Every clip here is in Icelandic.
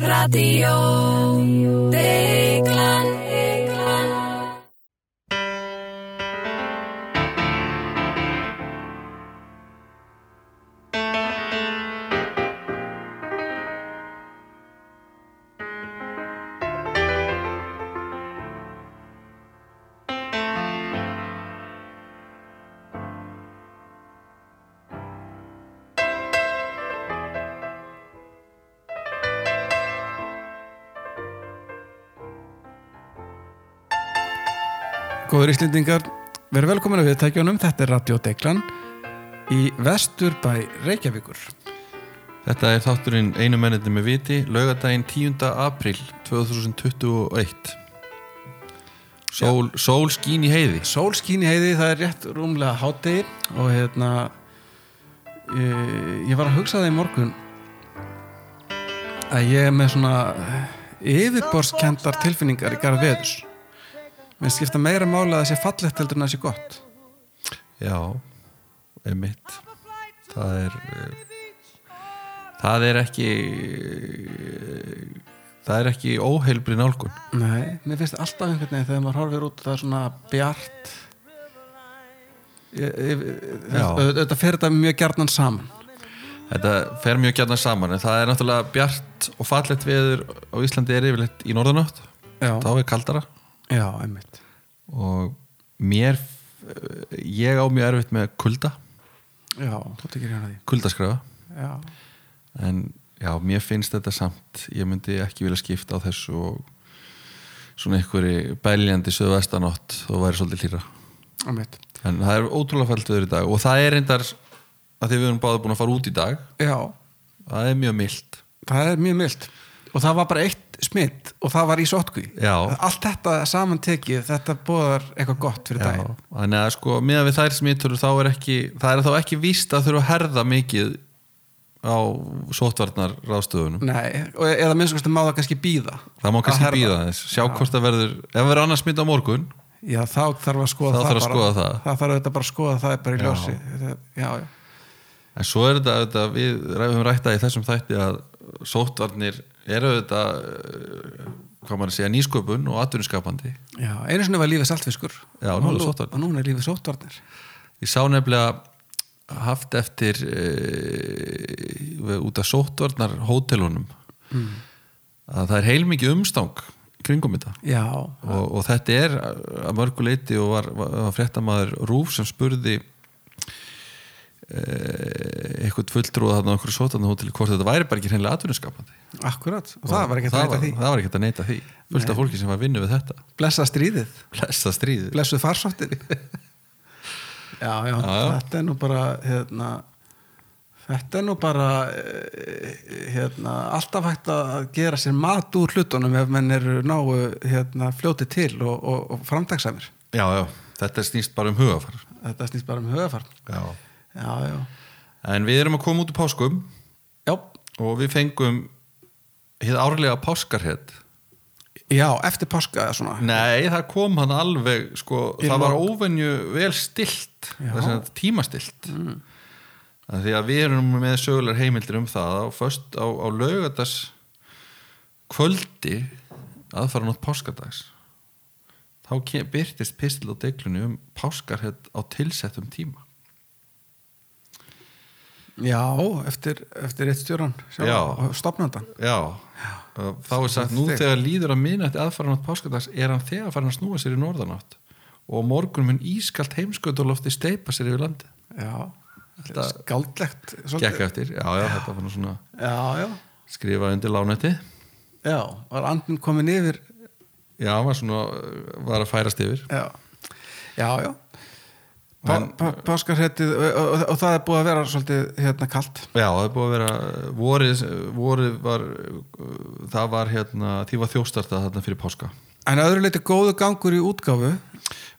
Radio Góður Íslendingar, verið velkomin að viðtækjunum, þetta er Radio Deglan í vestur bæ Reykjavíkur. Þetta er þátturinn einu menniti með viti laugadaginn 10. april 2021 Sól, sól skín í heiði Sól skín í heiði, það er rétt rúmlega háttegir og hérna, ég, ég var að hugsa það í morgun að ég er með svona yfirborskendar tilfinningar í garð veðus. Mér skipta meira máli að það sé fallegt heldur en að það sé gott. Já, emitt það er eh, það er ekki eh, það er ekki óheilbri nálgun. Nei, mér finnst alltaf einhvern veginn þegar maður horfir út það er svona bjart. Þetta fer þetta mjög gjarnan saman. Þetta fer mjög gjarnan saman en það er náttúrulega bjart og fallegt veður á Íslandi er yfirleitt í norðanátt Já, þá er kaldara já einmitt. Og mér ég á mjög erfitt með kulda. Já, þú tekir hérna því. Kuldaskræfa Já, en já, mér finnst þetta samt ég myndi ekki vilja skipta á þessu og svona einhverju bæljandi söðvestanátt og væri svolítið hlýra einmitt. En það er ótrúlega fælt öður í dag og það er reyndar að því við erum báði búin að fara út í dag Já, það er mjög mild það er mjög mild og það var bara eitt smitt og það var í sótkví Já. Allt þetta samantekið, þetta bóðar eitthvað gott fyrir daginn. þannig að sko, miðan við þær smittur þá er ekki, það er þá ekki víst að þurfa að herða mikið á sótvarnar ráðstöðunum Nei, eða minnst má það kannski býða það má Að kannski býða þess, sjá hvort það verður ef það verður annars smitt á morgun Já, þá þarf að skoða það þarf að skoða það. Það þarf auðvitað bara að skoða það bara í Já. ljósi. Já, já. En svo er þetta, þetta við ræðum rætta í þessum þætti að sóttvarnir eru þetta hvað maður að segja nýsköpun og atvinnuskapandi. Já, einu sinni var lífið saltfiskur. Já, nú það sóttvarnir. Og núna er lífið sóttvarnir. Ég sá nefnilega haft eftir e, út af sóttvarnar hótelunum Mm. að það er heilmikið umstang kringum þetta. Já, og, og þetta er að mörgu leiti og var, var, fréttamaður Rúf sem spurði eitthvað fulltrúða þarna okkur sóttvarnarhóteli hvort þetta væri bara ekki hreinlega atvinnuskapandi. Akkurat. Og það var ekki að það var, því. það var ekki að neita því. Fullt af fólki sem var að vinna við þetta. Blessa stríðið, blessa stríðið. Blessuð farsóttin já, já, Já, þetta er nú bara hérna Þetta er nú bara eh, hérna, alltaf hægt að gera sér mat úr hlutunum ef menn eru náu hérna, fljóti til og, og, og framtagsæmir. já, já, þetta snýst bara um hugafar Þetta snýst bara um höfafar. já. Já, já. en við erum að koma út úr páskum. Já, og við fengum hér árlega páskarhett já eftir páska svona. nei, það kom hann alveg sko, það var óvenju vel stilt tímastilt mm. því að við erum með sögulegar heimildir um það á, föst, á, á laugardags kvöldi aðfara nátt páskadags þá byrtist pistil á deglunni um páskarhett á tilsettum tíma Já, eftir, eftir eitt stjóran Já. stopnandan. Já, þá er sagt nú þegar líður að minnætti aðfaranátt páskadags er hann þegar farin að snúa sér í norðanátt og morgun mun ískalt heimsköldurlofti steipa sér yfir landi Já, Þetta- skáldlegt. svolítið. Gekk eftir, já, já, þetta var nú svona Já, já. skrifa undir lánetti Já, var andin komin yfir. Já, var svona, var að færast yfir Já, já, já. Páskarhettið og, og, og það er búið að vera svolítið hérna kalt. Já, það er búið að vera vorið, vorið var það var hérna, því var þjóstartað þarna fyrir páska En öðru leiti góðu gangur í útgáfu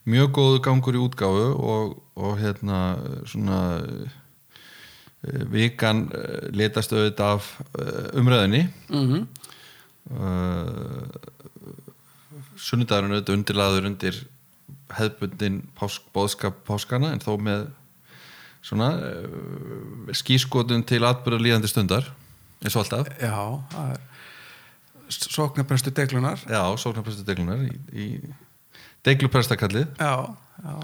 mjög góðu gangur í útgáfu og, og hérna svona eh, vikan eh, letast auðvitað af eh, umræðinni mm -hmm. uh, sunnudagurinn auðvitað undirlaður undir hefðbundin pásk, bóðskap páskana en þó með svona uh, skískotun til atbyrða líðandi stundar eins og alltaf. Já, það sóknarprestu deglunar já, sóknarprestu deglunar í, í degluprestakallið já, já,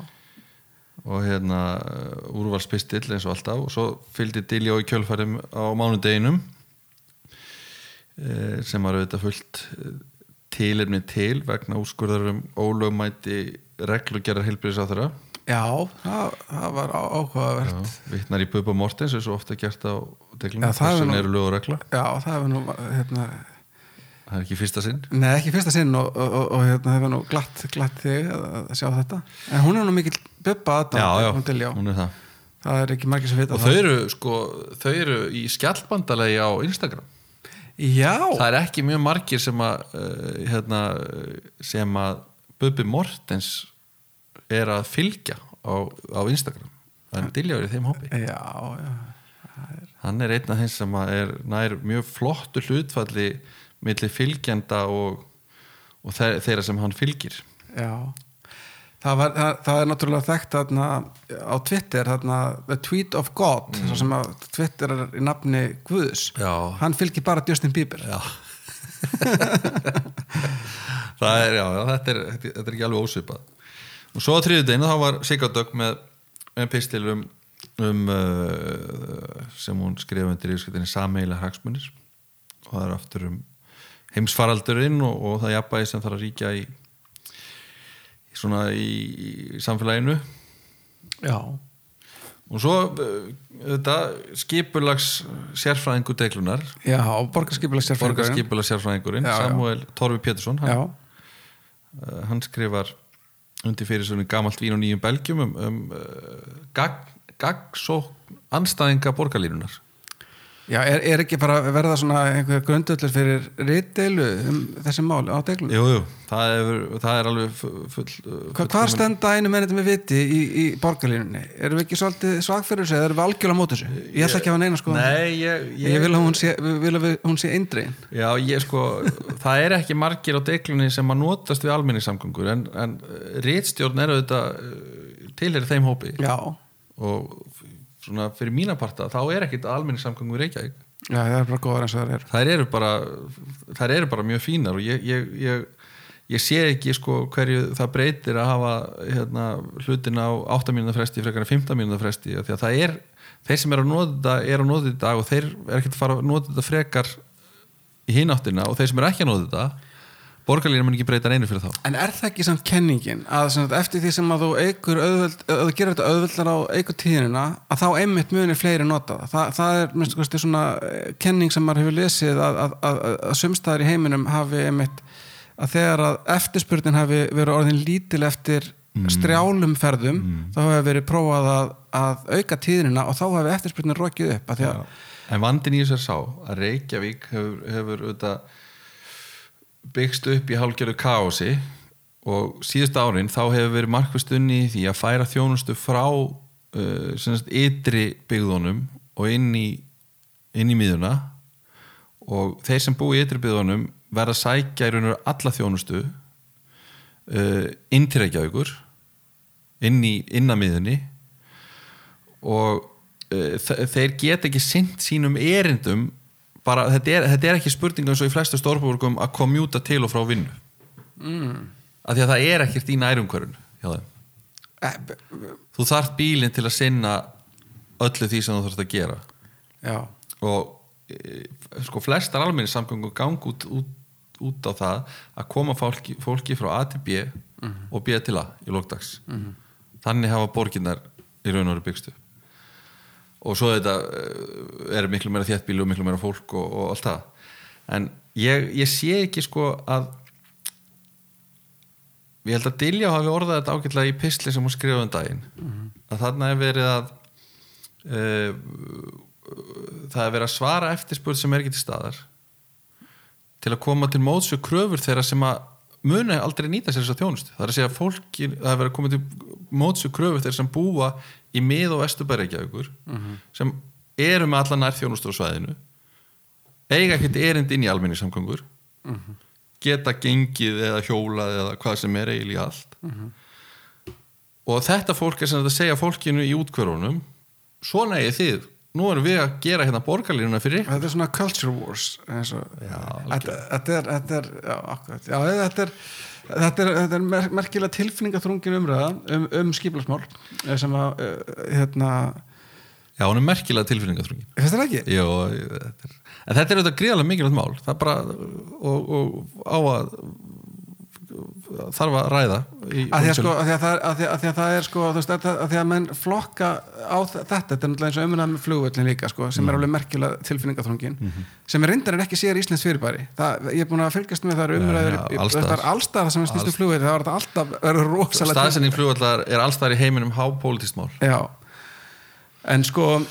og hérna úrvalspistill eins og alltaf. Og svo fylgdi Diljó í kjölfærum á mánudeginum eh, sem var auðvitað fullt eh, tilefni til vegna úrskurðarum ólögmæti reglugerðar heilbyrðis á þeirra já það, það var áhugavert. Vittnar í Bubba Mortens eins og ofta gert á Já, er þessan nú- eru lög og regla. Já, það hefur nú hérna, það er ekki fyrsta sinn. Nei, ekki fyrsta sinn og, og, og, og hérna, það var nú glatt, glatt þig að, sjá þetta. En hún er nú mikill bubba já, já, hún Diljá. hún er það. Það er ekki margir sem vita og þau eru sko, þau eru í skjallbandalegi á Instagram já, það er ekki mjög margir sem að uh, hérna, sem að Bubbi Mortens er að fylgja á, á Instagram. En Dilja er í þeim hópi. Já, já. Hann er einn af þeim sem er nær mjög flottu hlutfalli milli fylgjenda og, og þeir, þeirra sem hann fylgir. Já, það, var, það, það er náttúrulega þekkt þarna, á Twitter þarna, The Tweet of God mm. sem að Twitter er í nafni Guðs. Já. hann fylgir bara Justin Bieber. Já. Það er, já, já þetta, er, þetta er ekki alveg ósvipað. Og svo á þriðudeginu þá var Sigardögg með, með pistil um, um uh, sem hún skrifa undir í skriftinni sameila hagsmunir. Og það er aftur um heimsfaraldurinn og, og það jafnbæði sem þarf að ríkja í svona í, í samfélaginu. Já, og svo uh, þetta skipulags sérfræðingu deglunar já borgarskipulags sérfræðingurinn. Samuel Torfi Pétursson hann, uh, hann skrifar undir fyrir svona gamalt vín og nýjum belgjum um, um uh, gagn, gagnsókn anstæðinga borgarlínunar já er, er ekki bara verða svona einhver grundöllur fyrir rittdeilu um þessi mál á deglunum? Jú, jú, það er, það er alveg full, full, Hva, hvar stenda einu mennið með viti í, í borgarlínunni? Erum við ekki svolítið svag fyrir þessu eða erum við algjörlega á mót þessu? Ég ætla ekki að hafa neina sko Nei, ég, Ég vil að hún sé, sé eindregin Já, ég sko, það er ekki margir á deglunni sem að notast við almenningssamgöngur en, en rítstjórn er auðvitað tilherið þeim hópi Já, og svona fyrir mína parta þá er ekkit almenningssamgöngur í Reykjavík. Já það er bara góðar eins og það er þær eru bara, þær eru bara mjög fínar og ég, ég, ég, ég sé ekki sko hverju það breytir að hafa hérna, hlutina á 8 mínúna fresti frekar en 15 mínúna fresti því að það er, þeir sem eru að nota þetta er að nota þetta og þeir er ekkert að fara að nota þetta frekar í hináttina og þeir sem eru ekki að nota þetta borgarlínu mun ekki breyta neinu fyrir þá. En er það ekki samt kenningin að sem eftir því sem að þú eigur auðvöld, að þú gerir þetta auðvöldar á eigur tíðinina að þá einmitt munir fleiri nota það? Það, það er minnst kosti svona eh, kenning sem maður hefur lesið að, að, að, að sumstaðar í heiminum hafi einmitt að þegar að eftirspurnin hafi verið orðin lítil eftir strjálum ferðum þá hefur verið prófað að, auka tíðinina og þá hefur eftirspurnin rokið upp að því að en vandin í þessu er sá að Reykjavík hefur, hefur auðvitað byggst upp í hálfgerðu kaosi og síðust árin þá hefur verið markvist unni því að færa þjónustu frá uh, ytri byggðunum og inn í inn í miðuna og þeir sem búi í ytri byggðunum verða að sækja í raun og alla þjónustu uh, inn til Reykjavíkur inn í inn að miðunni og uh, þe- þeir geta ekki sint sínum erindum bara, þetta er, þetta er ekki spurning eins og í flestu stórborgum að komjúta til og frá vinnu. Mm. af því að það er ekkert í þeim. Eh, þú þarft bílinn til að sinna öllu því sem þú þarfst að gera. Já, og e, sko flestar almenni samgöngu gang út, út, út á það að koma fólki, fólki frá A til B og B til A í lókdags þannig hafa borginnar í raun og veru byggstu og svo þetta eh, er miklu meira þéttbílu og miklu meira fólk og, og allt það. En ég, ég sé ekki sko að ég held að Dilja hafi orðað þetta ágætlega í pisli sem hún skrifaði um daginn. Að þarna er verið að uh, það er verið að svara eftirspurð sem er ekki til staðar. Til að koma til mótsu kröfur þeirra sem að muni aldrei nýta sér þess að þjónustu. Það er að segja að fólki, það er verið að koma til mótsu kröfur þeirra sem búa í mið og vesturbæreikjavíkur sem eru með allan nær þjónustu á svæðinu eiga ekkert erind inn í almenningssamgöngur geta gengið eða hjólað eða hvað sem er eiginlega allt. Og þetta fólk er sem þetta segja fólkinu í útkvörunum svona eigið þið. Nú erum við að gera hérna borgarlínuna fyrir ykkur. Þetta er svona culture wars Já, þetta, þetta er, þetta er já, þetta er Þetta er, þetta er mer merkilega tilfinningaþrungin umræða um, um skiplasmál sem að uh, hérna, já, hún er merkilega tilfinningaþrungin finnst það ekki? Jó, þetta er, en þetta er auðvitað gríðarlega mikilvægt mál það er bara og, og á að þarf að ræða að því að, sko, að, því að, það, að, að, að það er sko, veist, að, að því að menn flokka á þetta, þetta er náttúrulega eins og umræða með flugvöllin líka sko, sem Mm. er alveg merkilega tilfinningaþrungin Mhm. sem er reyndar en ekki sér Íslands fyrirbæri. Það, ég er búin að fylgjast með það umræður ég- alls það er allstað sem er snýst um flugvöllin það þetta alltaf rosalega staðsending flugvallar er allstæðar í heiminum hápolítist mál. Já, en sko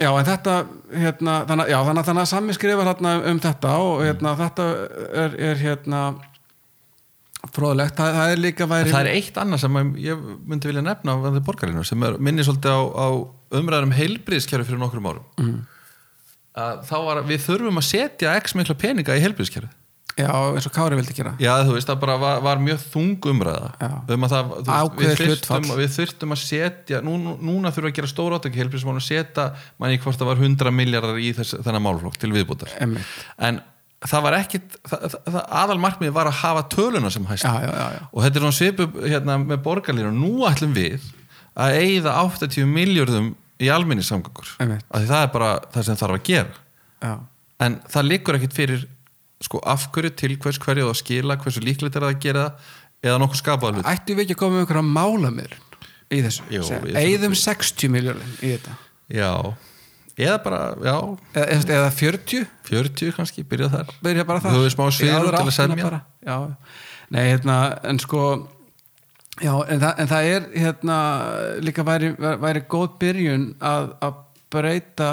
já, en þetta hérna, þannig, já, þannig, þannig að Sammi skrifar hérna um þetta og hérna, þetta er, er hérna fróðlegt, það, það er líka væri það er eitt annað sem ég myndi vilja nefna á þetta borgarlínu sem er, minni svolítið á, á umræðum heilbriðskjæru fyrir nokkrum árum mm. þá var við þurfum að setja x mikla peninga í heilbriðskjæru já, eins og Kári vildi gera Já, þú veist, það bara var, var mjög þung umræða um að það, þyrftum, hlutfall. við þurftum að setja nú, nú- núna þurfum við að gera stóra átök í heilbriðsmálum að setja, manni hvort það var 100 miljardar í þess, þennan málflokk til viðbútar Einmitt. Það var ekkit það, það, það aðal markmið var að hafa töluna sem já. og þetta er svona svipu hérna, með borgarlínu. Nú ætlum við að eigða 80 miljardum í af því það er bara það sem þarf að gera. Já. en það liggur ekkit fyrir sko afhverju til hvers hverju það skila hversu líklegt er það að gera það eða nokkuð skapaða hlut ættu við ekki að koma með einhverja málamir í þessu, eigðum 60 miljónin í þetta. Já, eða bara, já. Eða, eða 40 40 kannski, byrja þar. Byrja bara það Þú hefur smá aðra til að semja. bara. nei, hérna, en sko já, en það, en það er hérna, líka væri, væri góð byrjun að, að breyta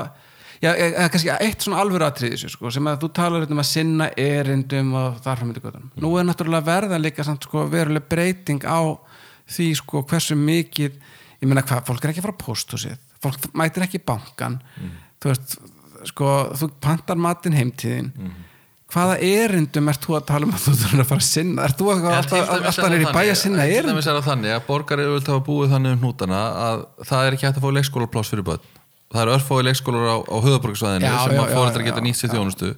já, e- eða kannski eitt svona alvöru atriði þessu, sko, sem að þú talar um að sinna erindum og þar fram í göttunum nú er náttúrulega verða líka samt, sko, veruleg breyting á því sko, hversu mikið ég meina hvað, fólk er ekki að fara á pósthúsið fólk mætir ekki í bankan þú veist, sko, þú pantar matinn heimtíðin. Hvaða erindum ert þú að tala um að þú þurfur að fara að sinna? Ert þú alltaf, til dæmis alltaf er nýri það bæ að sinna Til erindum? dæmis er það þannig að borgar eru að búið þannig um hnútana að það er ekki hægt að fá leikskólapláss fyrir börn. Það eru örfói leikskólar á, á höfuborgarsvæðinu Já, sem að já, geta nýtt sér þjónustu.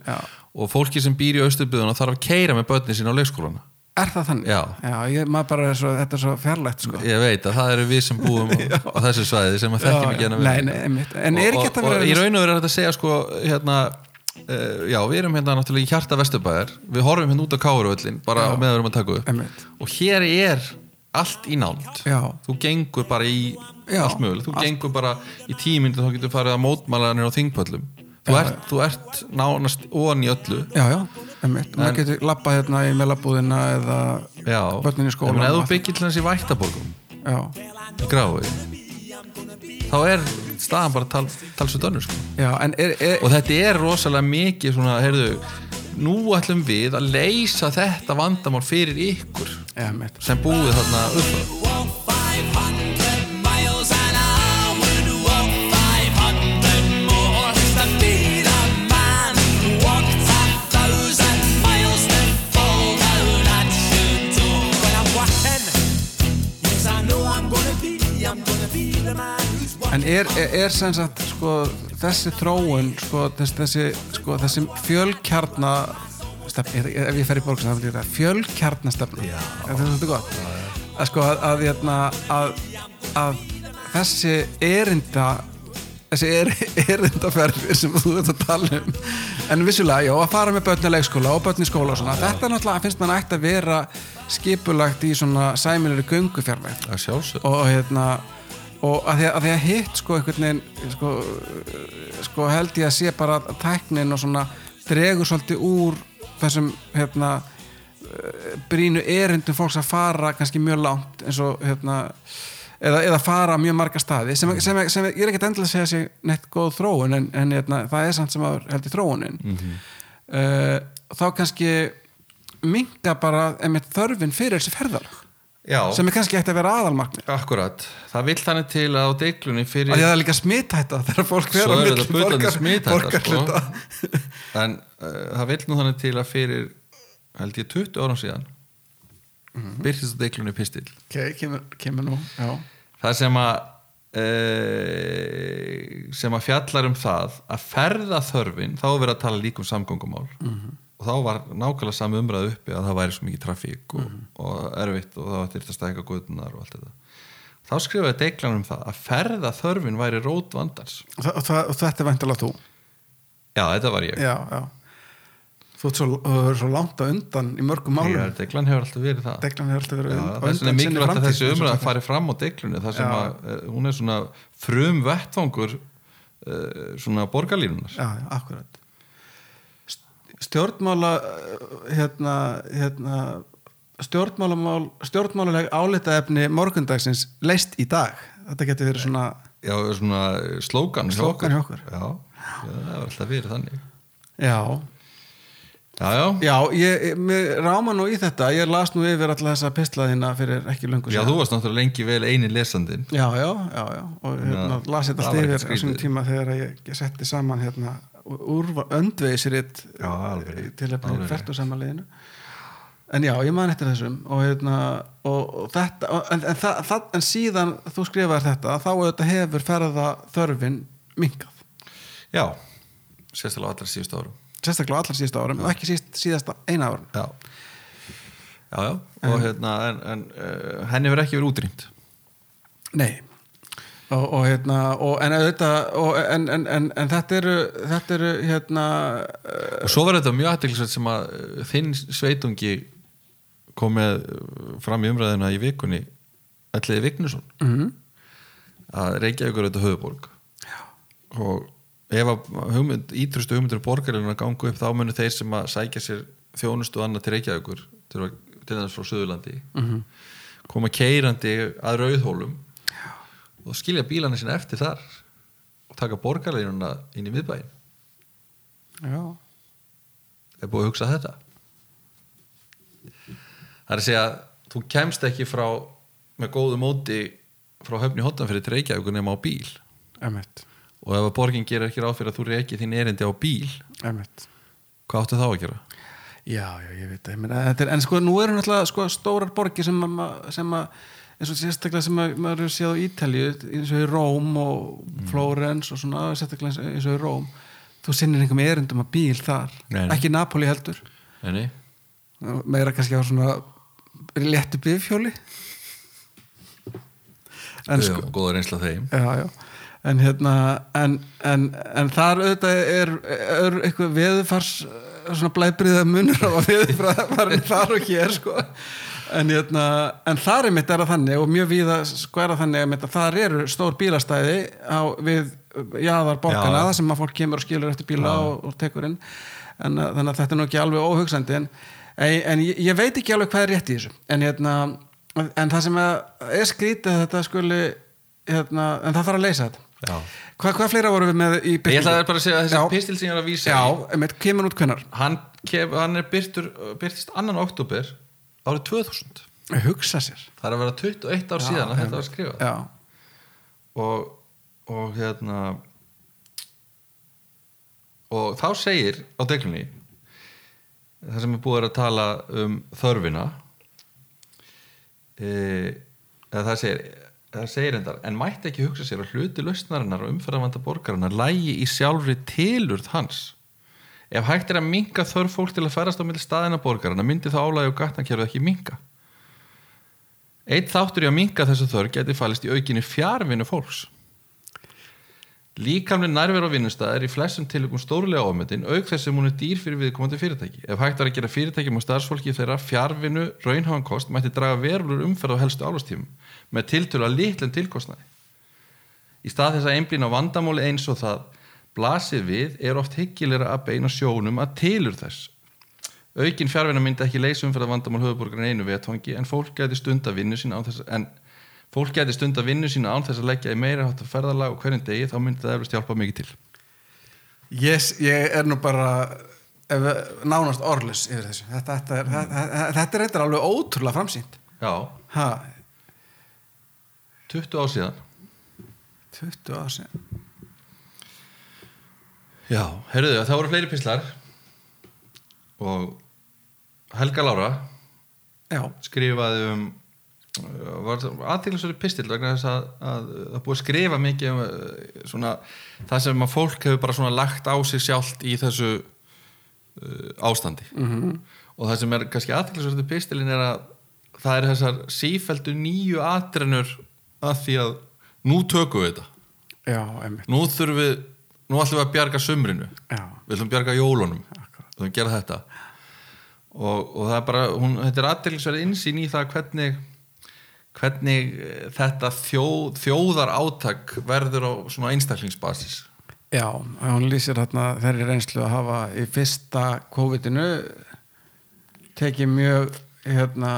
og fólki sem býr í austurbyðuna þarf að keira með börnin sín á leikskólana er það þannig? Já. ég, maður bara er svo, þetta er svo fjarlægt sko. ég veit að það eru við sem búum á þessu svæði sem að þekkjum ekki Já, hérna nei, nei, einmitt. en er ekki og, þetta og, og verið í raun og veru er þetta að segja sko hérna uh, já, við erum hérna náttúrulega í hjarta vesturbæðar við horfum hérna út á Káruvöllin bara Já. með að við erum að taka upp Einmitt. og hér er allt í nánd Já. þú gengur bara í Já, allt mögulegt, þú allt. gengur bara í tíminn þá getur farið að mótmæla nýr á þingpöllum þú, Já, ert, þú ert nánast ofan í öllu já, já, einmitt. maður getur lappað hérna í melabúðina eða já, Börnin í ef og þú byggir til í Vættaborgum í Grái þá er staðan bara tal, talsveit önnur sko. já, en er, er, og þetta er rosalega mikið svona, heyrðu, nú ætlum við að leysa þetta vandamál fyrir ykkur já, sem búið þarna upp En er, er, er sem sagt sko, þessi þróun sko, þess, þessi, sko, þessi fjölkjarna stefn, ef ég fer í borgin þá vil ég það fjölkjarna stefna þetta er svolítið gott? Að, sko, að, að, hérna, að, að þessi erinda þessi er, erindaferðir sem þú ert að tala um en vissulega, já, að fara með börn í leikskóla og börn í skóla og svona, þetta er náttúrulega finnst mann ætti að vera skipulagt í svona sæmilir göngufjárveg að sjálfsög og hérna og að því að, að, því að hitt sko einhvern veginn sko, sko held ég að sé bara að tæknin og svona dregur svolítið úr þessum hérna eh, brínu erindum fólks að fara kannski mjög langt eins og hérna eða, eða fara mjög marga staði sem, sem, sem ég er ekkert endilega að segja að sé neitt góð þróun en, en hérna, það er samt sem að held í þróunin. Mm þá kannski minga bara þörfin fyrir þessi ferðalag já, sem er kannski ekkert að vera aðalmarkni akkurat það vill þannig til að á deiklunni að fyrir að það er líka smithætta þegar fólk fer svo á er milli þetta butandi borgar- smithætta borgarhluta. sko. en uh, það vill nú þannig til að fyrir held ég 20 árum síðan Mhm. byrjast á deiklunni pistil ok, kemur, kemur nú já. það sem að e, sem að fjallar um það að ferða þörfin þá er verið að tala líka um samgöngumál og þá var nákvæmlega sami umræð uppi að það væri svo mikið trafík og, og erfitt og það til að stæka guðunar og allt þetta. Þá skrifaði deiklan um það að ferða þörfin væri rót vandans. Og, og, og þetta væntalega þú? Já þetta var ég. Já, já. Þú ert svo, er svo langt á undan í mörgum málum. Já, deiklan hefur alltaf verið það. Deklan hefur alltaf verið Já, á þess vegna er undan mikilvægt að þessi er. fari fram á deiklunni þar sem að eh, hún er svona frum vettfangur uh, svona borgarlínunar já, já, akkurat stjórnmála eh, hérna, hérna stjórnmálamál stjórnmálaleg álitaefni morgundagsins leist í dag. Þetta getur verið svona Já, svona slókan hjá okkur. Já, já, það var alltaf verið þannig. Já, Já, já, já ég, ég- ráma nú í þetta. Ég las nú yfir alla þessa pislaðina fyrir ekki löngu já, síðan. þú varst náttúrulega lengi vel eini lesandinn. Já, já, já, já. Og hérna, Já, las þetta það allt var yfir á skrítið. tíma þegar ég, ég setti saman hérna úrva, öndvegisrit Já, alveg. til rétt. fært og samanleginu en já, ég man eftir þessum og, hérna, og, og þetta og, en, en, það, en síðan þú skrifaðir þetta þá auðvitað hefur ferða þörfin minkað, Já, sérstaklega á allar síðustu árum. Sérstaklega á allar síðasta árum og ekki síst, síðasta eina árum Já, já, já. Og hérna, en, en uh, henni verið ekki verið útrýmt. Nei og, og hérna og, en, og, en, en, en, en þetta eru þetta eru hérna uh, og svo var þetta mjög aðteklisvægt sem að þinn sveitungi kom með uh, fram í umræðina í vikunni Ætliði Vignesson mm, að Reykjavík er auðvitað höfuborg Já. og ef að hugmynd, ítrustu hugmyndir borgarleguna gangu upp þá munu þeir sem að sækja sér þjónustu annað til Reykjavíkur til, þess frá Suðurlandi -hmm. koma keirandi að rauðhólum. Og skilja bílana sinna eftir þar og taka borgarleginuna inn í miðbæin já, er búið að hugsa þetta? Það er að segja þú kemst ekki frá með góðu móti frá höfni hóttan fyrir til Reykjavíkur nema á bíl. Emitt og ef að borgin gerir ekki ráð fyrir að þú reykir þín erindi á bíl emitt hvað áttu þá að gera? Já, já, ég veit það, en sko nú eru náttúrulega sko, stórar að, ma- sem að eins og sérstaklega sem að maður er séð á Ítalíu eins og í Róm og Flórens og svona, sérstaklega eins og í Róm þú sinnir einhverjum erindum að bíl þar Nei, nei. ekki Napoli heldur Nei, nei. meira kannski á svona léttu bifhjóli en sko góða reynsla þeim já, já. en hérna en, en, en þar auðvitað er, er eitthvað veðurfars svona blæbriða munur á að veðurfarin þar og hér sko en, hérna, en þar er mitt er að þannig og mjög víða sko er að þannig að þar eru stór bílastæði á, við jaðar borgana Já. sem að fólk kemur og skilur eftir bíla og, og tekur inn. En uh, þannig að þetta er nú ekki alveg óhugsandi. En, en, en ég, ég veit ekki alveg hvað er rétt í þessu. En, hérna, en það sem að er skrítið að þetta skuli hérna, en það þarf að leysa þetta. Hva, hvað fleira vorum við með í Ég ætlaði bara að segja að þessi pistil sem ég er að vísa Já, einmitt, kemur út hvennar hann, hann er byrtist annan oktober árið 2000 hugsa sér. Það er að vera 21 ár síðan að þetta var skrifað. Já, og, og hérna og þá segir á deglunni það sem er búið að tala um þörfina e, það segir það segir endar, en mætti ekki hugsa sér að hluti lausnarinnar og umferðarvanda borgarinnar lægi í sjálfri tilurð hans ef hægt er að minka þörf fólk til að ferast á milli staðina borgarina myndi það álægi og gatnakerfið ekki minka Eitt þáttur í að minka þessu þörf geti falist í aukinni fjárvinnu fólks. Líkamlega nærver á vinnustæð er í flestum tilökum stórlega ofmetin auk þess sem hún er dýr fyrir viðkomandi fyrirtæki. Ef hægt var að gera fyrirtækjum og starfsfólki þeirra fjárvinnu raunhafan kost mætti draga verulur umferð á helstu álastífum með tiltölu að litlum tilkostnaði. Í stað þess að einblýna á vandamáli eins og það blasið við er oft hyggilega að beina sjónum að tilur þess. Aukin fjárvinna myndi ekki leysa umferð að vandamál höfuborgarinn einu vetfangi en fólk gæti stunda vinnu sína án þess vinnu sína án þess að leggja í meira hátta ferðalag og hverjum degi þá myndi það eflust hjálpa mikið til. yes, ég er nú bara ef, nánast orðlus yfir þessu Þetta, þetta, er, þetta, þetta er alveg ótrúlega framsýnt Já, ha, 20 ár síðan. 20 ár síðan Já, heyrðu það voru fleiri pislar og Helga Lára Já, skrifaði um var aðtýrlisverið pistil vegna þess að, að það búið að skrifa mikið um eh, svona, það sem að fólk hefur bara svona lagt á sig sjálft í þessu uh, ástandi. -hmm. og það sem er kannski aðtýrlisverið pistilin er að það er þessar sífældu nýju atrennur að því að nú tökum við þetta. Já, nú þurfum við, nú ætlum við að bjarga sumrinu. Já, við ætlum að bjarga jólunum. Við ætlum að gera þetta. Og, og það er bara, hún, þetta er aðdeglisverið insýn í það hvernig hvernig eh, þetta þjóð, þjóðar átak verður á svona einstaklingsbasis. Já, hún lýsir hérna þeirri reynslu að hafa í fyrsta COVID-inu tekið mjög hérna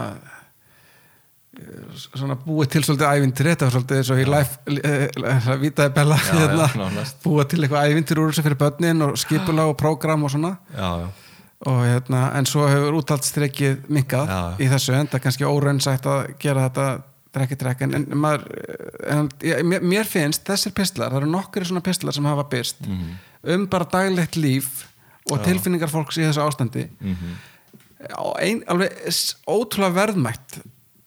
svona búið til svolítið ævintir þetta var svolítið eins og í life vitaði Bella Já, já, hérna, búið til eitthvað ævintir úr þessu fyrir börnin og skipulag og prógram og svona. Já, já, og hérna, en svo hefur útaldstrekkið minkað Já. í þessu en það er kannski óraunsætt að gera þetta drekki drekki. En, en maður en, ég, mér, finnst þessir pistlar, það eru nokkri svona pistlar sem hafa byrst Mhm. um bara daglegt líf og tilfinningar fólks í þessu ástandi. Mhm. og ein, alveg ótrúlega verðmætt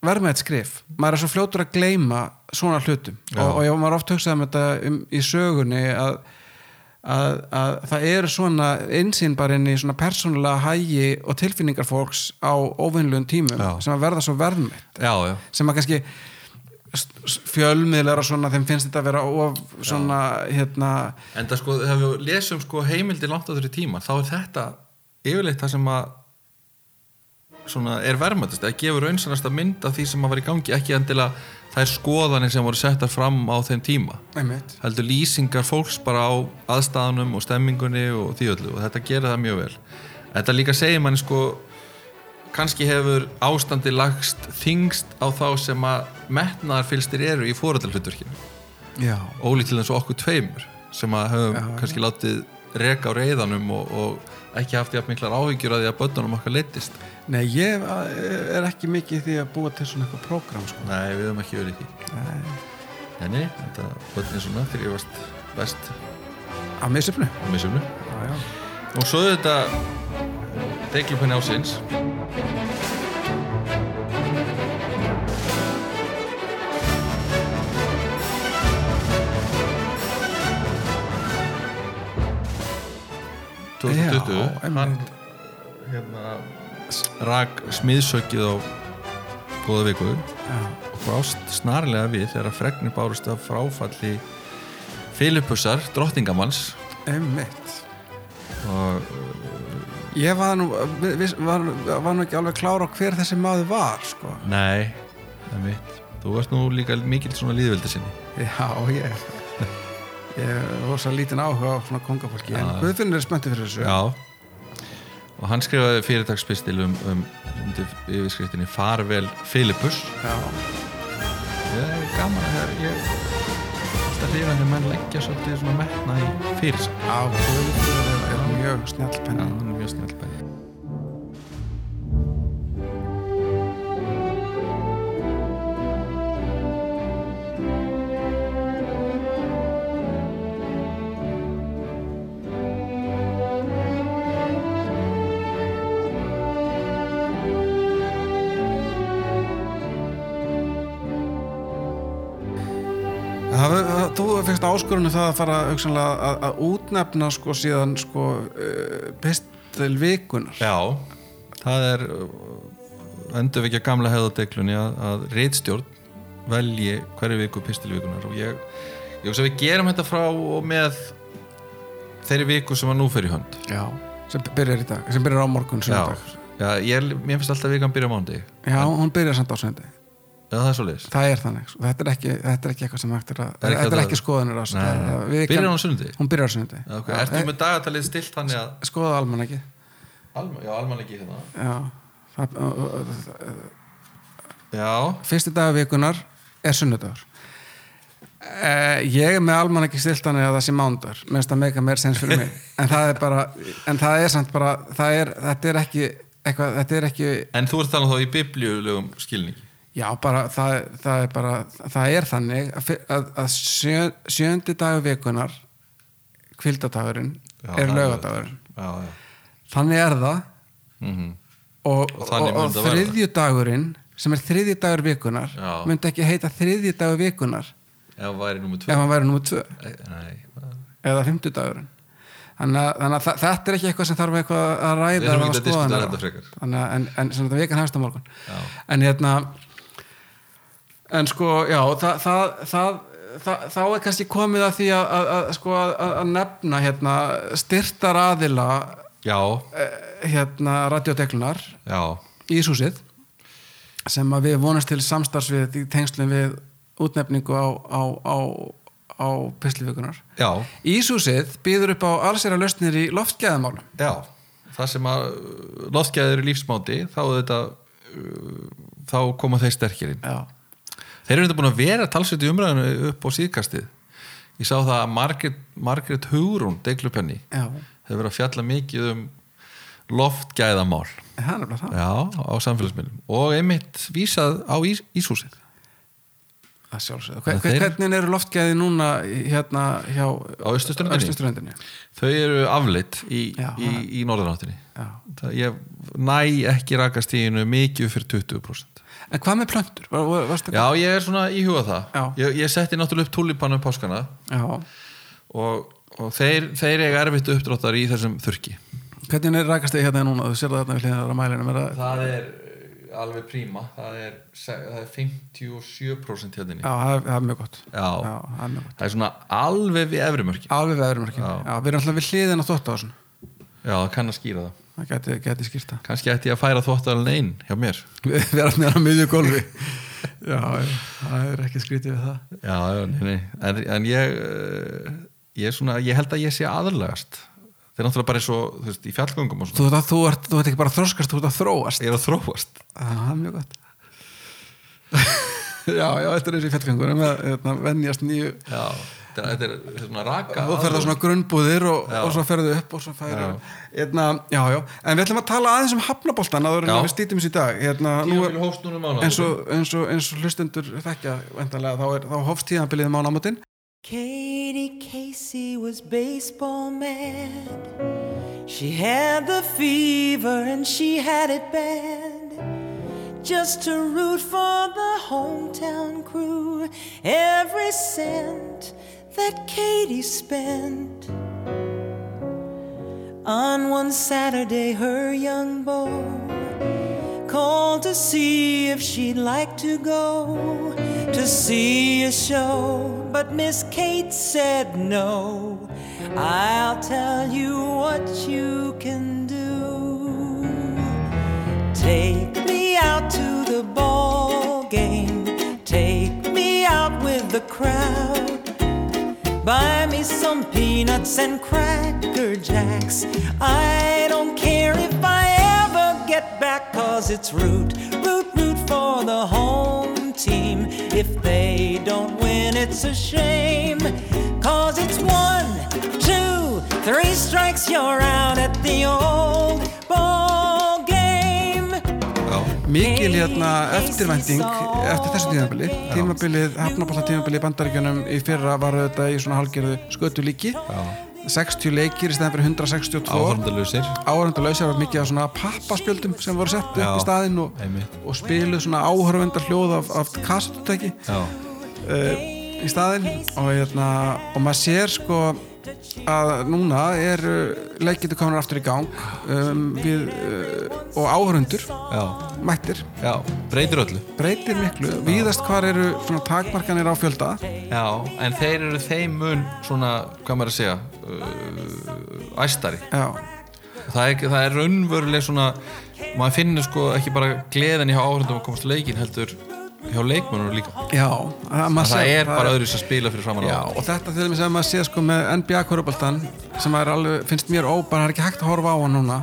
verðmætt skrif, maður er svo fljótur að gleyma svona hlutum Já. og, og ég var oft hugsað um þetta um, í sögunni að, að, að það eru svona einsýn bara inn í svona persónulega hægi og tilfinningar fólks á óvinnlegum tímum Já. sem að verða svo verðmætt já, já. sem að kannski fjölmiðlar og svona þeim finnst þetta að vera of svona hérna en það sko, þegar við lesum sko heimildi langt á þeirri tíma, þá er þetta yfirleitt það sem að svona er verðmættast eða gefur raunsannasta mynd af því sem að var í gangi ekki endilega þær skoðanir sem voru settar fram á þeim tíma. Einmitt, heldur lýsingar fólks bara á aðstæðanum og stemmingunni og því öllu og þetta gerir það mjög vel. Þetta líka segir manni sko kannski hefur ástandi lagst þingst á þá sem að metnaðarfylstir eru í fóröldalhutverkinu ólíkt til þess að okkur tveimur sem að höfum Já, kannski látið reka á reyðanum og, og ekki haft jafn miklar áhyggjur að því að börnunum okkar leittist nei ég er ekki mikið því að búa til svona eitthvað prógram sko. Nei, við höfum ekki verið því Nei. Þetta börnin svona þrýfast best að misöfnu á misumnu já, já. og svo þetta deglupinni ásins Já, 2020 hann hérna rak smiðsökið á góða viku. Já. og brást snarlega við þegar fregnir bárust af fráfalli Filippusar, drottningamanns. Einmitt. Og ég var nú, viss, var, var nú ekki alveg klára á hver þessi maður var sko. nei, mitt þú varst nú líka mikil svona líðveldi sinni. Já, ég ég er rosa lítinn áhuga á svona kongafólki en. Guðfinnur er spenntið fyrir þessu. Já og hann skrifaði fyrirtagspistil um, um undir yfirskriftinni Farvel Filippus já. ég er gaman að heyra- ég alltaf hrifin þegar menn leggja svolítið svona metna í fyrir sig Já, Guðfinnur er, er mjög snjall Já, hann er mjög snjall áskorunni það að fara að, að útnefna sko síðan sko uh, pistil vikunar Já, það er endur við ekki að gamla hefðadeglunni að, að reitstjórn velji hverju viku pistilvikunar og ég, ég hugsa að við gerum þetta frá og með þeirri viku sem að nú í hönd. Já, sem byrjar í dag, sem byrjar á morgun Já. Já ég, mér finnst alltaf vikan byrja mándi Já, hún byrjar samt á sundi Já, það er Það er þannig, sko. þetta er ekki, þetta er ekki eitthvað sem hægt er að, Er ekki þetta er að- ekki vikan- Byrjar hún á sunnundi? Hún byrjar sundi okay. Ertu með dagatalið stilt þannig að Skoða alman ekki Alma, Já, alman ekki hérna Já, uh, uh, Já, fyrsti dag vikunar er sunnudagur uh, Ég er með alman ekki stilt þannig að það sé mándagur Mér finnst það meika meir sens fyrir mig En það er bara, en það er samt bara það er, þetta er ekki eitthvað, þetta er ekki en þú ert talað þá í biblíulegum skilningi Já, bara, það, það er bara það er þannig að, að, að sjö, sjöndi dagur vikunar kvildadagurinn er það laugadagurinn Já, já. Þannig er það. Mm og, Og og, og verða. þriðju dagurinn sem er þriðji dagur vikunar Já. myndi ekki heita þriðji dagur vikunar ef það væri nummer ef 2 hann væri númer tvö. Nei, eða fimmtudagurinn. Þannig að, þannig að þetta er ekki eitthvað sem þarf eitthvað að ræða Við erum ekki að skoða diskutera hana. þetta frekar. að en, en sem þetta vekan hefst á morgun. Já. en hérna en sko, já það, það, það, þá er kannski komið að því að, að, að, sko, að, nefna hérna, styrtar aðila já, hérna radiodeglunar já, í Íshúsið sem að við vonast til samstarfs við í tengslum við útnefningu á, á, á, á pislivikunar já, Íshúsið býður upp á allsera lausnir í loftgæðamálum. Já það sem að loftgæður í lífsmáti þá, þetta, uh, þá koma þeir sterkir inn. Já, þeir eru þetta búin að vera talsveit í umræðinu upp á síðkastið. Ég sá það að Margaret, Margaret Hugrún deglupenni hefur verið að fjalla mikið um loftgæðamál. Já, á samfélagsmiðlum. Og einmitt vísað á ís, Íshúsið. Hver, þeir- Hvernig eru loftgæði núna hérna hjá Á? Austurströndinni? þau eru afleitt í, Já, í, í norðanáttinni ég næ ekki rakastíðinu mikið fyrir 20% En hvað með plöntur? Var, var, já, ég er svona í huga það ég, ég setti náttúrulega upp túlipanum páskana og, og þeir, þeir eiga erfitt uppdráttar í þessum þurki Hvernig er rækast þig hérna núna? Þú sér það þarna við á mælinu. Er það, það er uh, alveg príma það er, það er 57% hérna já, það er, mjög gott. Já. Já, það er mjög gott. það er svona alveg við efrimörki Alveg veðurum ekki. Já. Við erum alltaf við hliðin á þóttáðsson. já, það kann að skýra það Það geti, geti skýrt það. kannski ætti ég að færa þvóttaralinn einn hjá mér Við erum nýra á miðju gólfi. já, það er ekki skrítið við það. já, já, nei, nei. En, en ég uh, ég, svona, ég held að ég sé aðurlegast það er náttúrulega bara eins og þú veist, í fjallgöngum og svona, Þú, þú, þú, ert, ekki bara að þroskast, þú ert að þróast. ég er að þróast það er mjög gott. já, já, þetta er eins og í fjallgöngunum að hérna, venjast nýju já, þetta er, svona raka þú ferð á svona grunnbúðir og, og svo ferðu upp og svo færu Já. hérna, já, já, en við ætlum að tala aðeins um hafnaboltan Já. við stýtum þessu í dag hérna, nú er, eins, og, eins, og, eins og hlustendur þekkja þá, er, þá hófst tíðanbilið mánamótin Katie Casey was baseball mad. She had the fever and she had it bad. Just to root for the hometown crew. Every cent that Katie spent. On one Saturday, her young beau called to see if she'd like to go to see a show. But Miss Kate said no. I'll tell you what you can do. Take me out to the ball game. Take me out with the crowd. Buy me some peanuts and cracker jacks. I don't care if I ever get back, cause it's root, root, root for the home team. If they don't win, it's a shame. Cause it's one, two, three strikes, you're out at the old. Mikil hérna eftirvænting eftir þessu tímabili. tímabilið, hafnabólla tímabilið í bandaríkjunum í fyrra var þetta í svona hálgerðu skötu líki. 60 leikir í stæðan fyrir 162 áhörndalausir áhörundalausar var mikið af svona pappaspjöldum sem voru sett upp Já, í staðinn og, og spiluð svona áhörvendar hljóð af, af kassetutæki já, uh, í staðinn. Og, hérna, og maður sér sko að núna eru leikindi komin aftur í gang um, við, uh, og áhörundur já, mættir, já, breytir öllu. Breytir miklu. Víðast hvar eru takmarkanir á fjölda. Já, en þeir eru þeim mun svona, hvað maður að segja uh, æstari. Já, það er, það er raunveruleg svona maður finnur sko ekki bara gleðin hjá áhörndum að komast leikin heldur hjá leikmönur líka. Já það, það er bara öðru sem spila fyrir framann á. Og þetta til dæmis að maður sé sko með NBA korfuboltan sem alveg, finnst mér óbæð það er ekki hægt að horfa á hann núna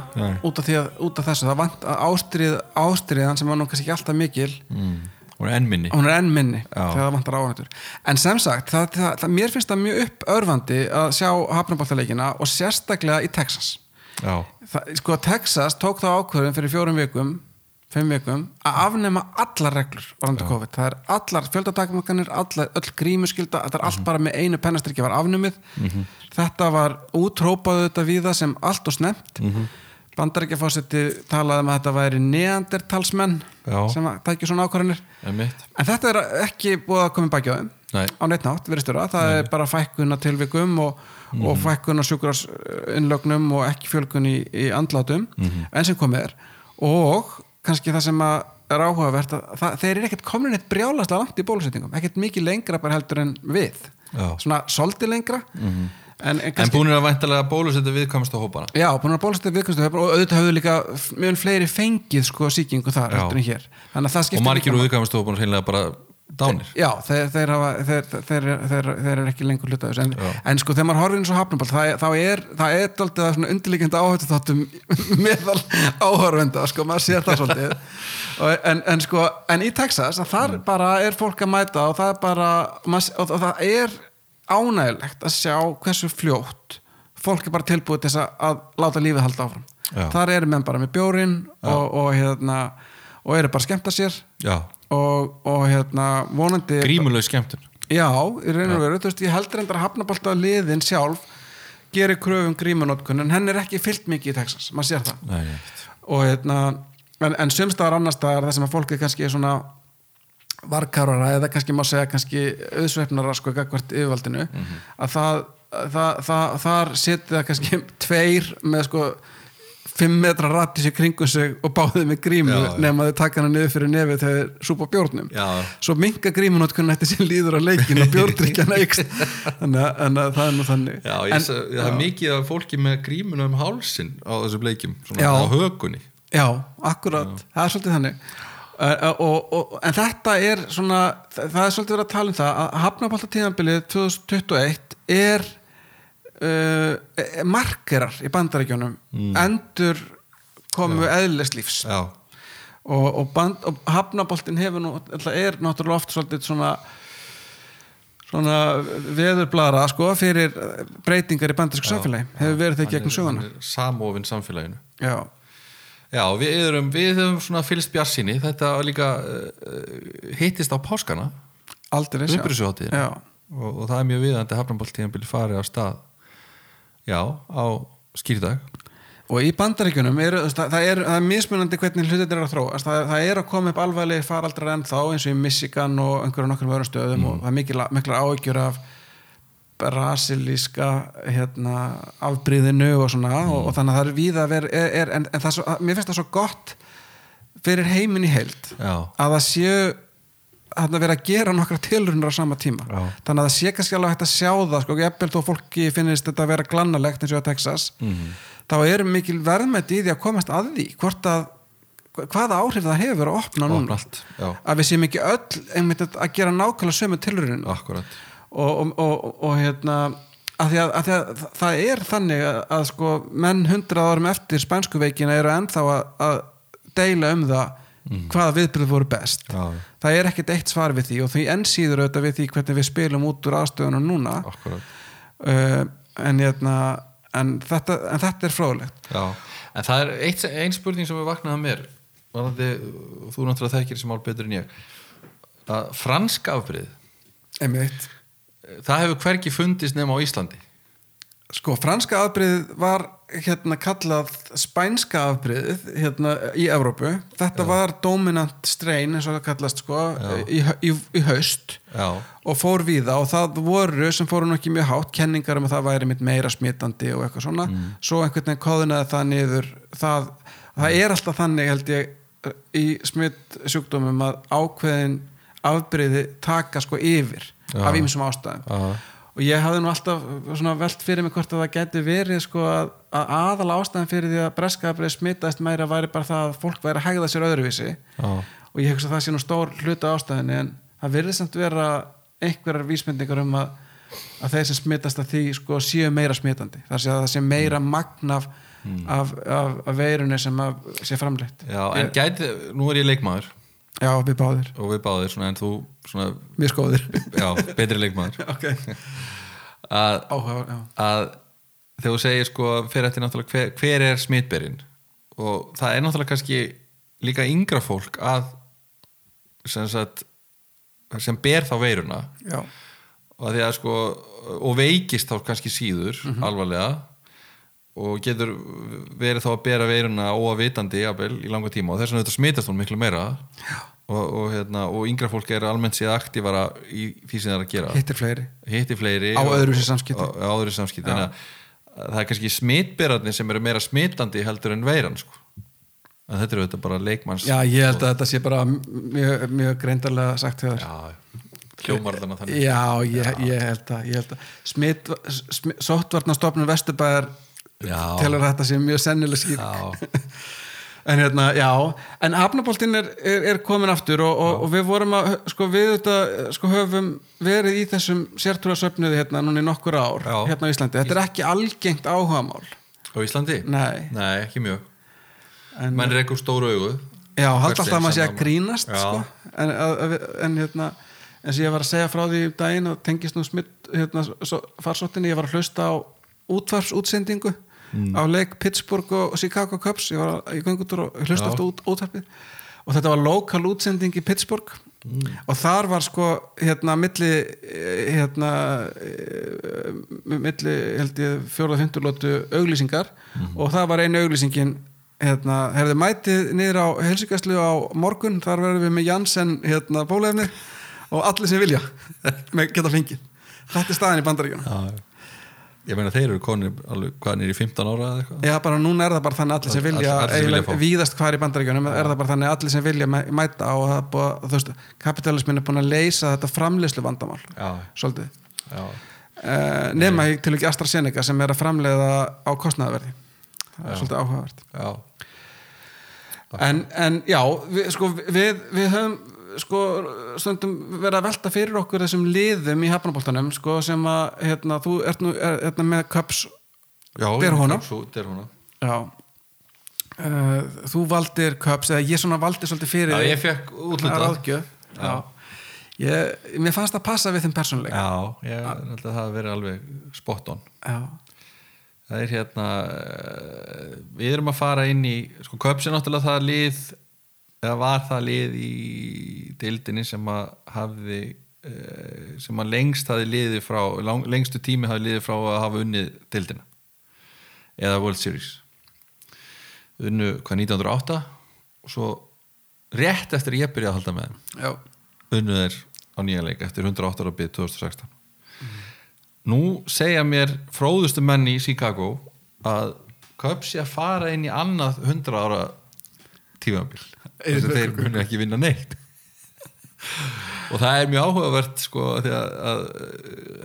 út af, að, út af þessu, það vant ástrið ástriðan sem var nú kannski ekki alltaf mikil mm. og er ennminni hún er enn minni Já. þegar það vantar áhættur en sem sagt, það, það, það, mér finnst það mjög uppörfandi að sjá hafnaboltaleikina og sérstaklega í Texas. Já, það, sko Texas tók þá ákvörðum fyrir fjórum vikum fimm vikum að afnema allar reglur varandi COVID, það er allar fjöldatakmarkanir allar, öll grímuskylda, þetta er allt bara með einu pennastrykki var afnumið. Þetta var útrópaðu þetta við það sem allt og snemt bandarækjafósetti talaði um að þetta væri neandertalsmenn Já. sem tækja svona ákvarðanir. En þetta er ekki búið að koma í baki á þeim. Nei. á neitt nátt, það er bara fækkun að tilvikum og, Mhm. og fækkun að sjúkras innlögnum og ekki fjölkun í, í andlátum Mhm. enn sem komið er. Og kannski það sem er áhugavert að það, þeir eru ekkert komin eitt brjálaslega langt í bólusetningum ekkert mikið lengra bara heldur en við. Já. svona soldi lengra en, en En kannski búinir að væntalega bólusetja viðkvæmast á hópana? Já, búin að bólusetja viðkvæmstu og auðvitað höfðu líka mjög fleiri fengið sko síkingu þar en Og margir viðkvæmast á hópana hreinlega bara dánir. Já, þeir, þeir, hafa, þeir, þeir, þeir, þeir eru ekki lengur hluta af þessu. En, en sko þegar maður horfir eins og hafnaball þá er, það er að svona undirlíkjandi áhættu þáttum meðal áhörvenda sko, maður sér það svolítið. En, en sko, en í Texas að þar bara er fólk að mæta og það er bara maður, og, og það er ánægilegt að sjá hversu fljótt fólk er bara tilbúið til að, að láta lífið halda áfram. Já. þar eru menn bara með bjórin og, og hérna og eru bara að skemmta sér. Já, og, og hérna vonandi grímuleg skemmtun. Já, í raun og veru, þú veist, ég heldur endar að hafnabólta liðin sjálf gerir kröfum grímunótkun en henn er ekki fyllt mikið í Texas, maður sér það. Nei, og hérna, en, en sumstaðar annars staðar það sem að fólk er kannski svona varkarara eða kannski má segja kannski auðsveifnara sko gagvart yfirvaldinu að það, það, það þar setið það kannski tveir með sko fimm metra ratis í kringum sig og báðið með grímu nema þau taka hana niður fyrir nefið þegar þeir súpa bjórnum. Já. svo minga grímunótkunn eftir sem líður á leikin og bjórdrykjan eikst þannig að- það er nú þannig. Já, en, en, það er mikið af fólki með grímuna um hálsin á þessum leikjum, svona á hökunni. Já, akkurat, það er svolítið þannig. Uh, og, og, en þetta er svona, það, er svolítið verið að tala um það að hafnabáltatíðanbilið 2021 er uh, markerar í bandarækjunum endur komu eðlislífs og, og, band, og hafnaboltin hefur nú, er náttúrulega oft svolítið svona svona veðurblara sko fyrir breytingar í bandarísku samfélagi. Hefur verið þeir gegnum söguna. samofinn samfélaginu. Já, Já, við erum, við höfum svona fylgst bjarsinni, þetta líka uh, hittist á páskana. Aldrei og, og það er mjög viðandi að hafnabóltíðanbili farið á stað já, á skýrdag og í bandaríkjunum er, það, það, er, það er mismunandi hvernig hlutir eru að þróast. Það, það er að koma upp alvarlega faraldrar ennþá eins og í Michigan og einhverjum nokkur öðrum stöðum og það er mikil, miklar áhyggjur af brasilíska hérna, afbríðinu og svona og, og þannig að það er víða að vera er, er, en, en það er mér finnst það svo gott fyrir heiminn í heild Já. að það séu að vera að gera nokkra tilrunar á sama tíma. Já. þannig að það sé kannski alveg hægt að sjá það sko, jafnvel þó fólki finnist þetta að vera glannalegt eins og á Texas Mhm. þá er mikil verðmætt í því að komast að því hvort að hvaða áhrif það hefur að opna núna. Að við séum ekki öll einmitt að gera nákvæmlega sömu tilrunin og, og, og, og, og hérna að því að, að því að það er þannig að, að sko menn hundrað árum eftir spænsku veikina eru ennþá að, að deila um það hvaða viðbröð voru best. Já. það er ekkert eitt svar við því og því enn síður auðvitað við því hvernig við spilum út úr aðstöðunum núna. Uh, en, hérna, en, þetta, en þetta er fróðlegt. Já, en það er eitt, ein spurning sem við vaknaði að mér varðandi, þú náttúrulega þekkir sem mál betur en ég. Að franska afbrið einmitt. það hefur hvergi fundist nema á Íslandi Sko, franska afbreyðið var hérna kallað spænska afbreyðið hérna í Evrópu. Þetta var dominant strain eins og það kallast sko í, í, í haust Já, og fór víða og það voru sem fóru nú ekki mjög hátt kenningar um að það væri mitt meira smitandi og eitthvað svona. Svo einhvern veginn kóðunaði það niður. Það, það er alltaf þannig held ég í smitt sjúkdómum að ákveðin afbreyði taka sko yfir Já. af ýmsum ástæðum Já. Og ég hafði nú alltaf svona velt fyrir mig hvort að það geti verið sko að, að aðal ástæðan fyrir því að breskabrið smitaðist meira væri bara það að fólk væri að hægða sér öðruvísi. Já, og ég hugsa að það sé nú stór hluta ástæðinni en það virðist samt vera einhverjar vísmyndingar um að, að þeir sem smitast að því sko séu meira smitandi. Þar sé að það sé meira magn af, af, af, af veirunni sem að sé framleitt. Já en gæti, nú er ég leikmaður já, við báðir, og við báðir svona en þú svona, mjög skóðir já, betri leikmaður. Ok, að, áhuga já. að þegar þú segir sko fyrir eftir náttúrulega hver, hver er smitberinn? Og það er náttúrulega kannski líka yngra fólk að sem, sagt, sem ber þá veiruna. Já, og, að því að, sko, og veikist þá kannski síður Mhm. alvarlega og getur verið þá að bera veiruna óavitandi jafnvel, í langa tíma og þess vegna þetta smitast hún miklu meira. Og, og, hérna, og yngra fólk er almennt séð aktífara í því sem það er að gera. Hittir fleiri. Hitti fleiri Á og- öðruvísi samskipti. á, á öðru samskipti. Þannig að það er kannski smitberarnir sem eru meira smitandi heldur en veiran sko. en þetta eru þetta bara leikmanns já, ég held að þetta sé bara mjög, mjög greindarlega sagt hjá þér. Já hljómar þarna þannig. Já, ég, ég held að, ég held að smitt, smitt, sóttvarnastofnun Vesturbæðar Já. Telur þetta sé mjög sennileg skýr já, en hérna, já, en hafnaboltinn er, er, er komin aftur og, og, og við vorum að, sko við þetta sko höfum verið í þessum sértrúasöfnuði hérna núna í nokkur ár Já. hérna á Íslandi, þetta er ekki algengt áhugamál. Á Íslandi? Nei. Nei, ekki mjög. En, menn er eitthvað stóru augu. Já, haldt alltaf að maður sé sem að grínast sko. en, að, en hérna eins og ég var að segja frá því um daginn og tengist nú smitt hérna, farsóttinni, ég var að hlusta á útvarpsútsendingu Mm. á leik Pittsburgh og Chicago Cubs ég var í göngutur og hlusta Já. eftir út, útvarpið og þetta var lokal útsending í Pittsburgh Mm. og þar var sko hérna milli eh, hérna eh, milli held ég fymturlótu auglýsingar Mhm. og það var einu auglýsingin hérna, herði mætið niður á helsingastlu á morgun, þar verðum við með Janssen hérna bólefni og allir sem vilja geta fengið þetta er staðin í bandaríkjunum já, já. Ég meina þeir eru konir alveg hvað er í 15 ára eða eitthvað? Já, bara núna er það bara þannig allir sem vilja, allir sem vilja víðast hvar í bandaríkjunum er það bara þannig allir sem vilja mæ- mæta og er búið, að- þú veist, kapitalismin er búin að leysa þetta framleiðslu vandamál já, svolítið. Já, uh, nema í til ekki AstraZeneca sem er að framleiða á kostnaðverði það er svolítið áhugavert. Já, en, en já, við, sko, við, við höfum sko, stundum verið að velta fyrir okkur þessum liðum í hafnaboltanum sko, sem að hérna, þú ert nú er, hérna, með Cups já Uh, þú valdir Cups eða ég svona valdi svolítið fyrir já, ég fekk útlutað. Ég, mér fannst það passa við þeim persónuleika. Já, ég held að það hafi verið alveg spot on. Já. það er hérna eh, við erum að fara inn í sko Köps er náttúrulega það lið eða var það lið í deildinni sem að hafði eh, sem að lengst hafi liðið frá lang, lengstu tími hafi liðið frá að hafa unnið deildina? Eða World Series? Unnu hvað 1908 og svo rétt eftir ég byrjaði að halda með þeim unnu þeir á nýja leik eftir 108 ára byrð 2016 nú segja mér fróðustu menn í Chicago að sé að fara inn í annað 100 ára tífambil þess að þeir munu ekki vinna neitt. Og það er mjög áhugavert sko því að, að,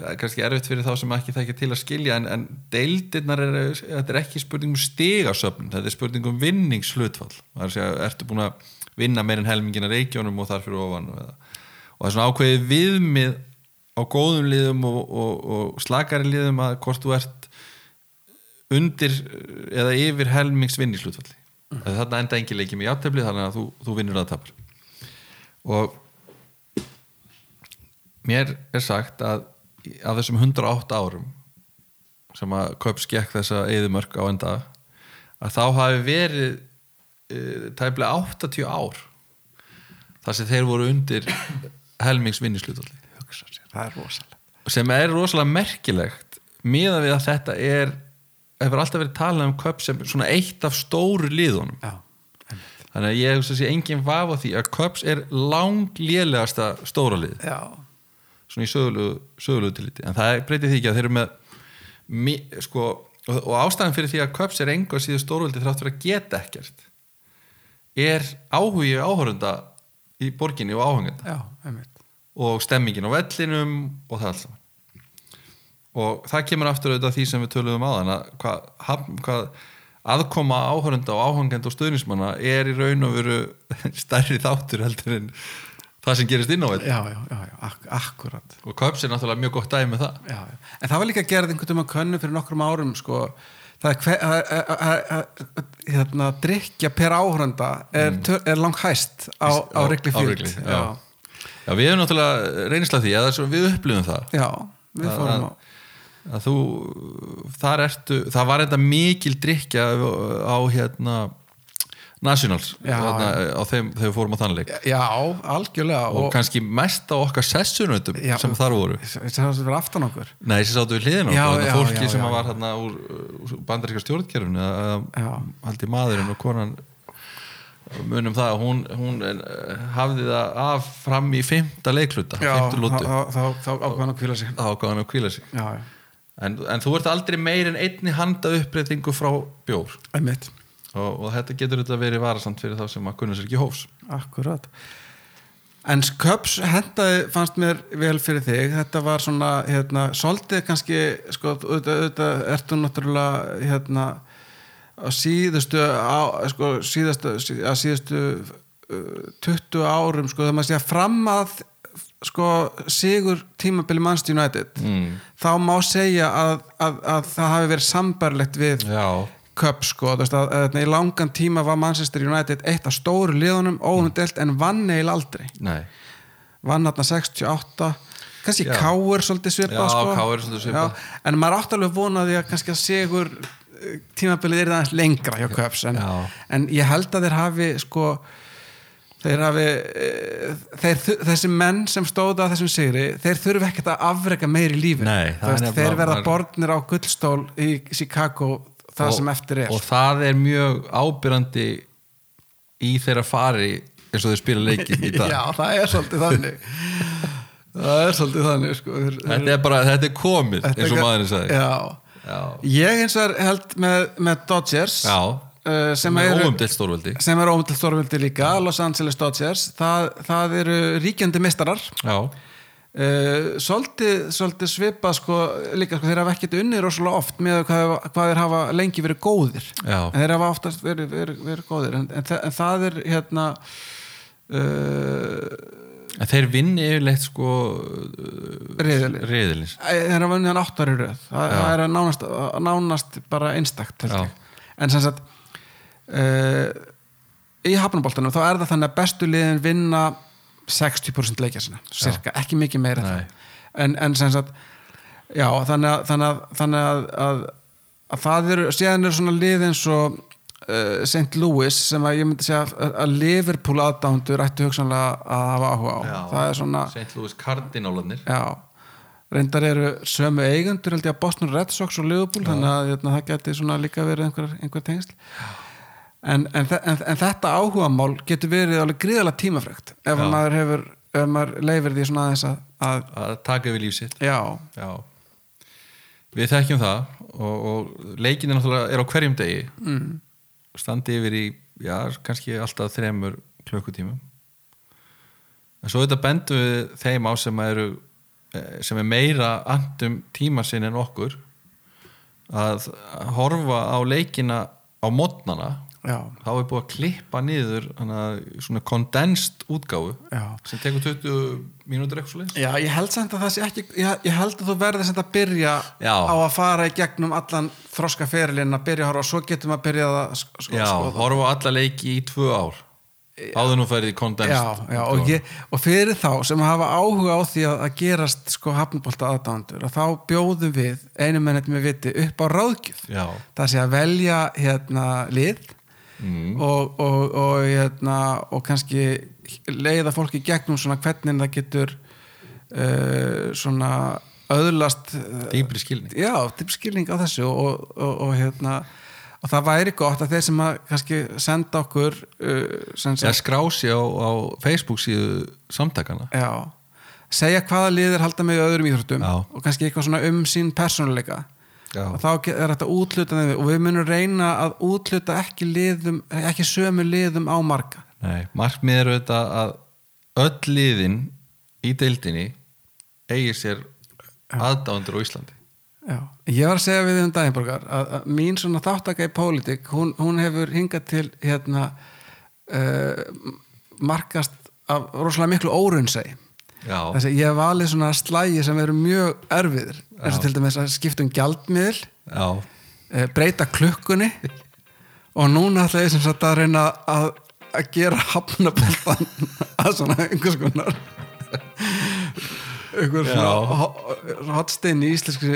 að kannski erfitt fyrir þá sem ekki þekkja til að skilja en, en deildirnar er, þetta er ekki spurning um stigasöfn þetta er spurning um vinningshlutfall. Það er að segja, ertu búin að vinna meir en helmingina reykjónum og þar fyrir ofan og það er svona ákveðið viðmið á góðum liðum og, og, og slakari liðum að hvort þú ert undir eða yfir helmings mm. þarna enda engi leikjum í áttefli þannig að þú, þú vinnur að tapar og mér er sagt að af þessum 108 árum sem að Köps gekk þessa eðumörk á enda að þá hafi verið uh, tæplega 80 ár þar sem þeir voru undir helmings er rosalega sem er rosalega merkilegt miðan við að þetta er hefur alltaf verið talað um Köps sem svona eitt af stóru liðunum. Já. þannig að ég sé engin vafa því að Köps er langlélegasta stóra lið. Já. svona í sögulegu, sögulegu tilliti. En það breytir því ekki að þeir eru með sko, og, og ástæðan fyrir því að Köps er engu að síðu stórvöldi þrátt fyrir að geta ekkert er áhugi áhörunda í borginni og áhengenda og stemmingin á vellinum og það allt saman og það kemur aftur auðvitað því sem við töluðum á þann að hvað, hvað aðkoma áhörunda og áhengenda og stöðnismanna er í raun og veru stærri þáttur heldur en það sem gerist inn á velli Já, já, já, ak akkurat og Köps er náttúrulega mjög gott dæmi með það já, já. En það var líka gerð einhvern veginn að könnu fyrir nokkrum árum sko, það er að, hérna, drikja per áhörunda er, mm. er langt hæst á, á Á- Field Wrigley, já. já. Við hefum náttúrulega reynsla því að við upplifum það já, við fórum á að, þú þar ertu, það var þetta mikil drikja á hérna Nationals Já. þarna, á þeim þegar við fórum á þannleik. Já, algjörlega og, kannski mest á okkar sessunautum sem þar voru. Það er fyrir aftan okkur. Nei, þessi sáttu við og þetta já, fólki sem já, var hérna úr, úr bandaríska stjórnkerfinu haldi maðurinn og konan munum það að hún, hún eh, hafði það af fram í fimmta leikluta, þá, ákvæðan að kvíla sig. Þá hann að kvíla sig. Já, já, en, en þú ert aldrei meir en einni handa uppbreytingu frá bjór. Og, og þetta getur þetta verið varasamt fyrir þá sem að kunna sér ekki hófs. Akkurat. En Cubs hendaði fannst mér vel fyrir þig. Þetta var svona, hérna, svolítið kannski, sko, auðvitað, auðvitað ertu náttúrulega, hérna á síðustu á, sko, síðustu, sí- á síðustu uh, 20 árum, sko, þegar maður sé að fram að sko, sigur tímabili Manchester United mm. þá má segja að, að, að það hafi verið sambarlegt við Já, Cup sko, þú veist að, að, í langan tíma var Manchester United eitt af stóru liðunum óumdelt en vann eil aldrei nei vann þarna 68 kannski. Káur svolítið svipað Já, sko. KR svolítið svipað. Já, en maður átti alveg vonaði að kannski að sigur eh, tímabilið er aðeins lengra hjá Cups en, en ég held að þeir hafi sko hafi eh, þeir, þessi menn sem stóða að þessum sigri, þeir þurfi ekkert að afreka meir í lífi Nei, það er þeir verða borðnir á gullstól í Chicago það og, sem eftir er og það er mjög ábyrrandi í þeirra fari eins og þau spila leikin í dag Já, það er svolítið þannig Það er svolítið þannig sko. þeir, þetta er bara, þetta er komið eins og er- maðurinn sagði Já. Já. Ég eins og held með, með Dodgers Já. Uh, sem með eru óumdelt stórveldi. sem eru óumdelt stórvildi líka Los Angeles Dodgers. Það, það eru ríkjandi mistarar já, uh, svolítið, svolítið svipa sko, líka sko, þeir hafa ekkert unnið rosalega oft með hvað, hvað þeir hafa lengi verið góðir. Já. en þeir hafa oftast verið, verið, verið góðir. En, en, en það er hérna uh, en þeir vinni yfirleitt sko riðilins þeir hafa unnið hann áttari röð. Það, það er nánast, nánast bara einstakt en sem sagt í hafnaboltanum þá er það þannig að bestu liðin vinna 60% leikja sinna cirka, ekki mikið meira en en, sem sagt já, þannig að, þannig að, þannig að, að, að það eru, síðan eru svona lið eins og uh, St. Louis sem að ég myndi segja að, að Liverpool aðdándur ættu hugsanlega að hafa áhuga á. Það er svona St. Louis Cardinalarnir. Já, reyndar eru sömu eigundur held ég að Boston Red Sox og Liverpool þannig að hérna, það geti svona líka verið einhver, einhver tengsl en, en, en, en þetta áhugamál getur verið alveg gríðalega tímafrekt ef Já. maður hefur ef maður leifir því svona aðeins að, að að taka yfir líf sitt. Já, já. Við þekkjum það og, og leikin er náttúrulega er á hverjum degi. Mm. standi yfir í já, kannski alltaf þremur klukkutímum. En svo þetta bendum við þeim á sem eru eh, sem er meira andum tíma sinn en okkur að horfa á leikina á mótnana já, þá er búið að klippa niður hana, svona kondenst útgáfu Já. sem tekur 20 mínútur eitthvað svo já, ég held samt að það sé ekki ég, ég held að þú verður samt að byrja Já. á að fara í gegnum allan þroska ferilinn að byrja að horfa og svo getum að byrja að sko, Já, skoða. horfa á alla leiki í tvö ár. Áður nú færið í kondenst og, ég, og fyrir þá sem hafa áhuga á því að, að gerast sko hafnbólta aðdándur og þá bjóðum við einu mennet með viti upp á ráðgjöf. Það sé að velja hérna lið Mm. og, og, og, hérna, og kannski leiða fólki gegnum svona hvernig það getur uh, svona öðlast uh, dýpri skilning já, dýp skilning á þessu og, og, og hérna og það væri gott að þeir sem að kannski senda okkur uh, sem Já, skrási á, á Facebook síðu samtakana Já, segja hvaða liðir halda með öðrum íþróttum Já. og kannski eitthvað svona um sín persónuleika. Og þá er þetta útluta þeim. Og við munum reyna að útluta ekki liðum, ekki sömu liðum á marga Nei, markmið er auðvitað að öll liðin í deildinni eigi sér aðdándur á Íslandi. Já. Ég var að segja við um daginn að, að mín svona þáttaka í pólitík hún, hún hefur hingað til hérna uh, markast af rosalega miklu órunsæi Þessi, ég hef alveg svona slægi sem eru mjög erfiðir. Eins og til dæmis að skipta um gjaldmiðl e, eh, breyta klukkunni og núna ætla ég sem sagt að reyna að, að gera hafnaboltan að svona einhvers konar einhver svona hotstein í íslenski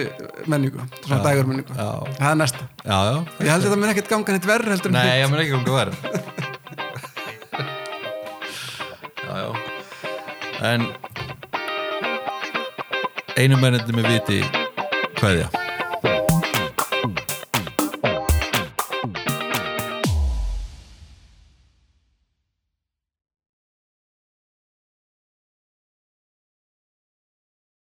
menningu svona dægurmenningu. Það er næsta. Já, já. ég held að það mér ekkert ganga neitt verð um nei, það mér ekkert ganga verð jájá en einu mennandi með viti kveðja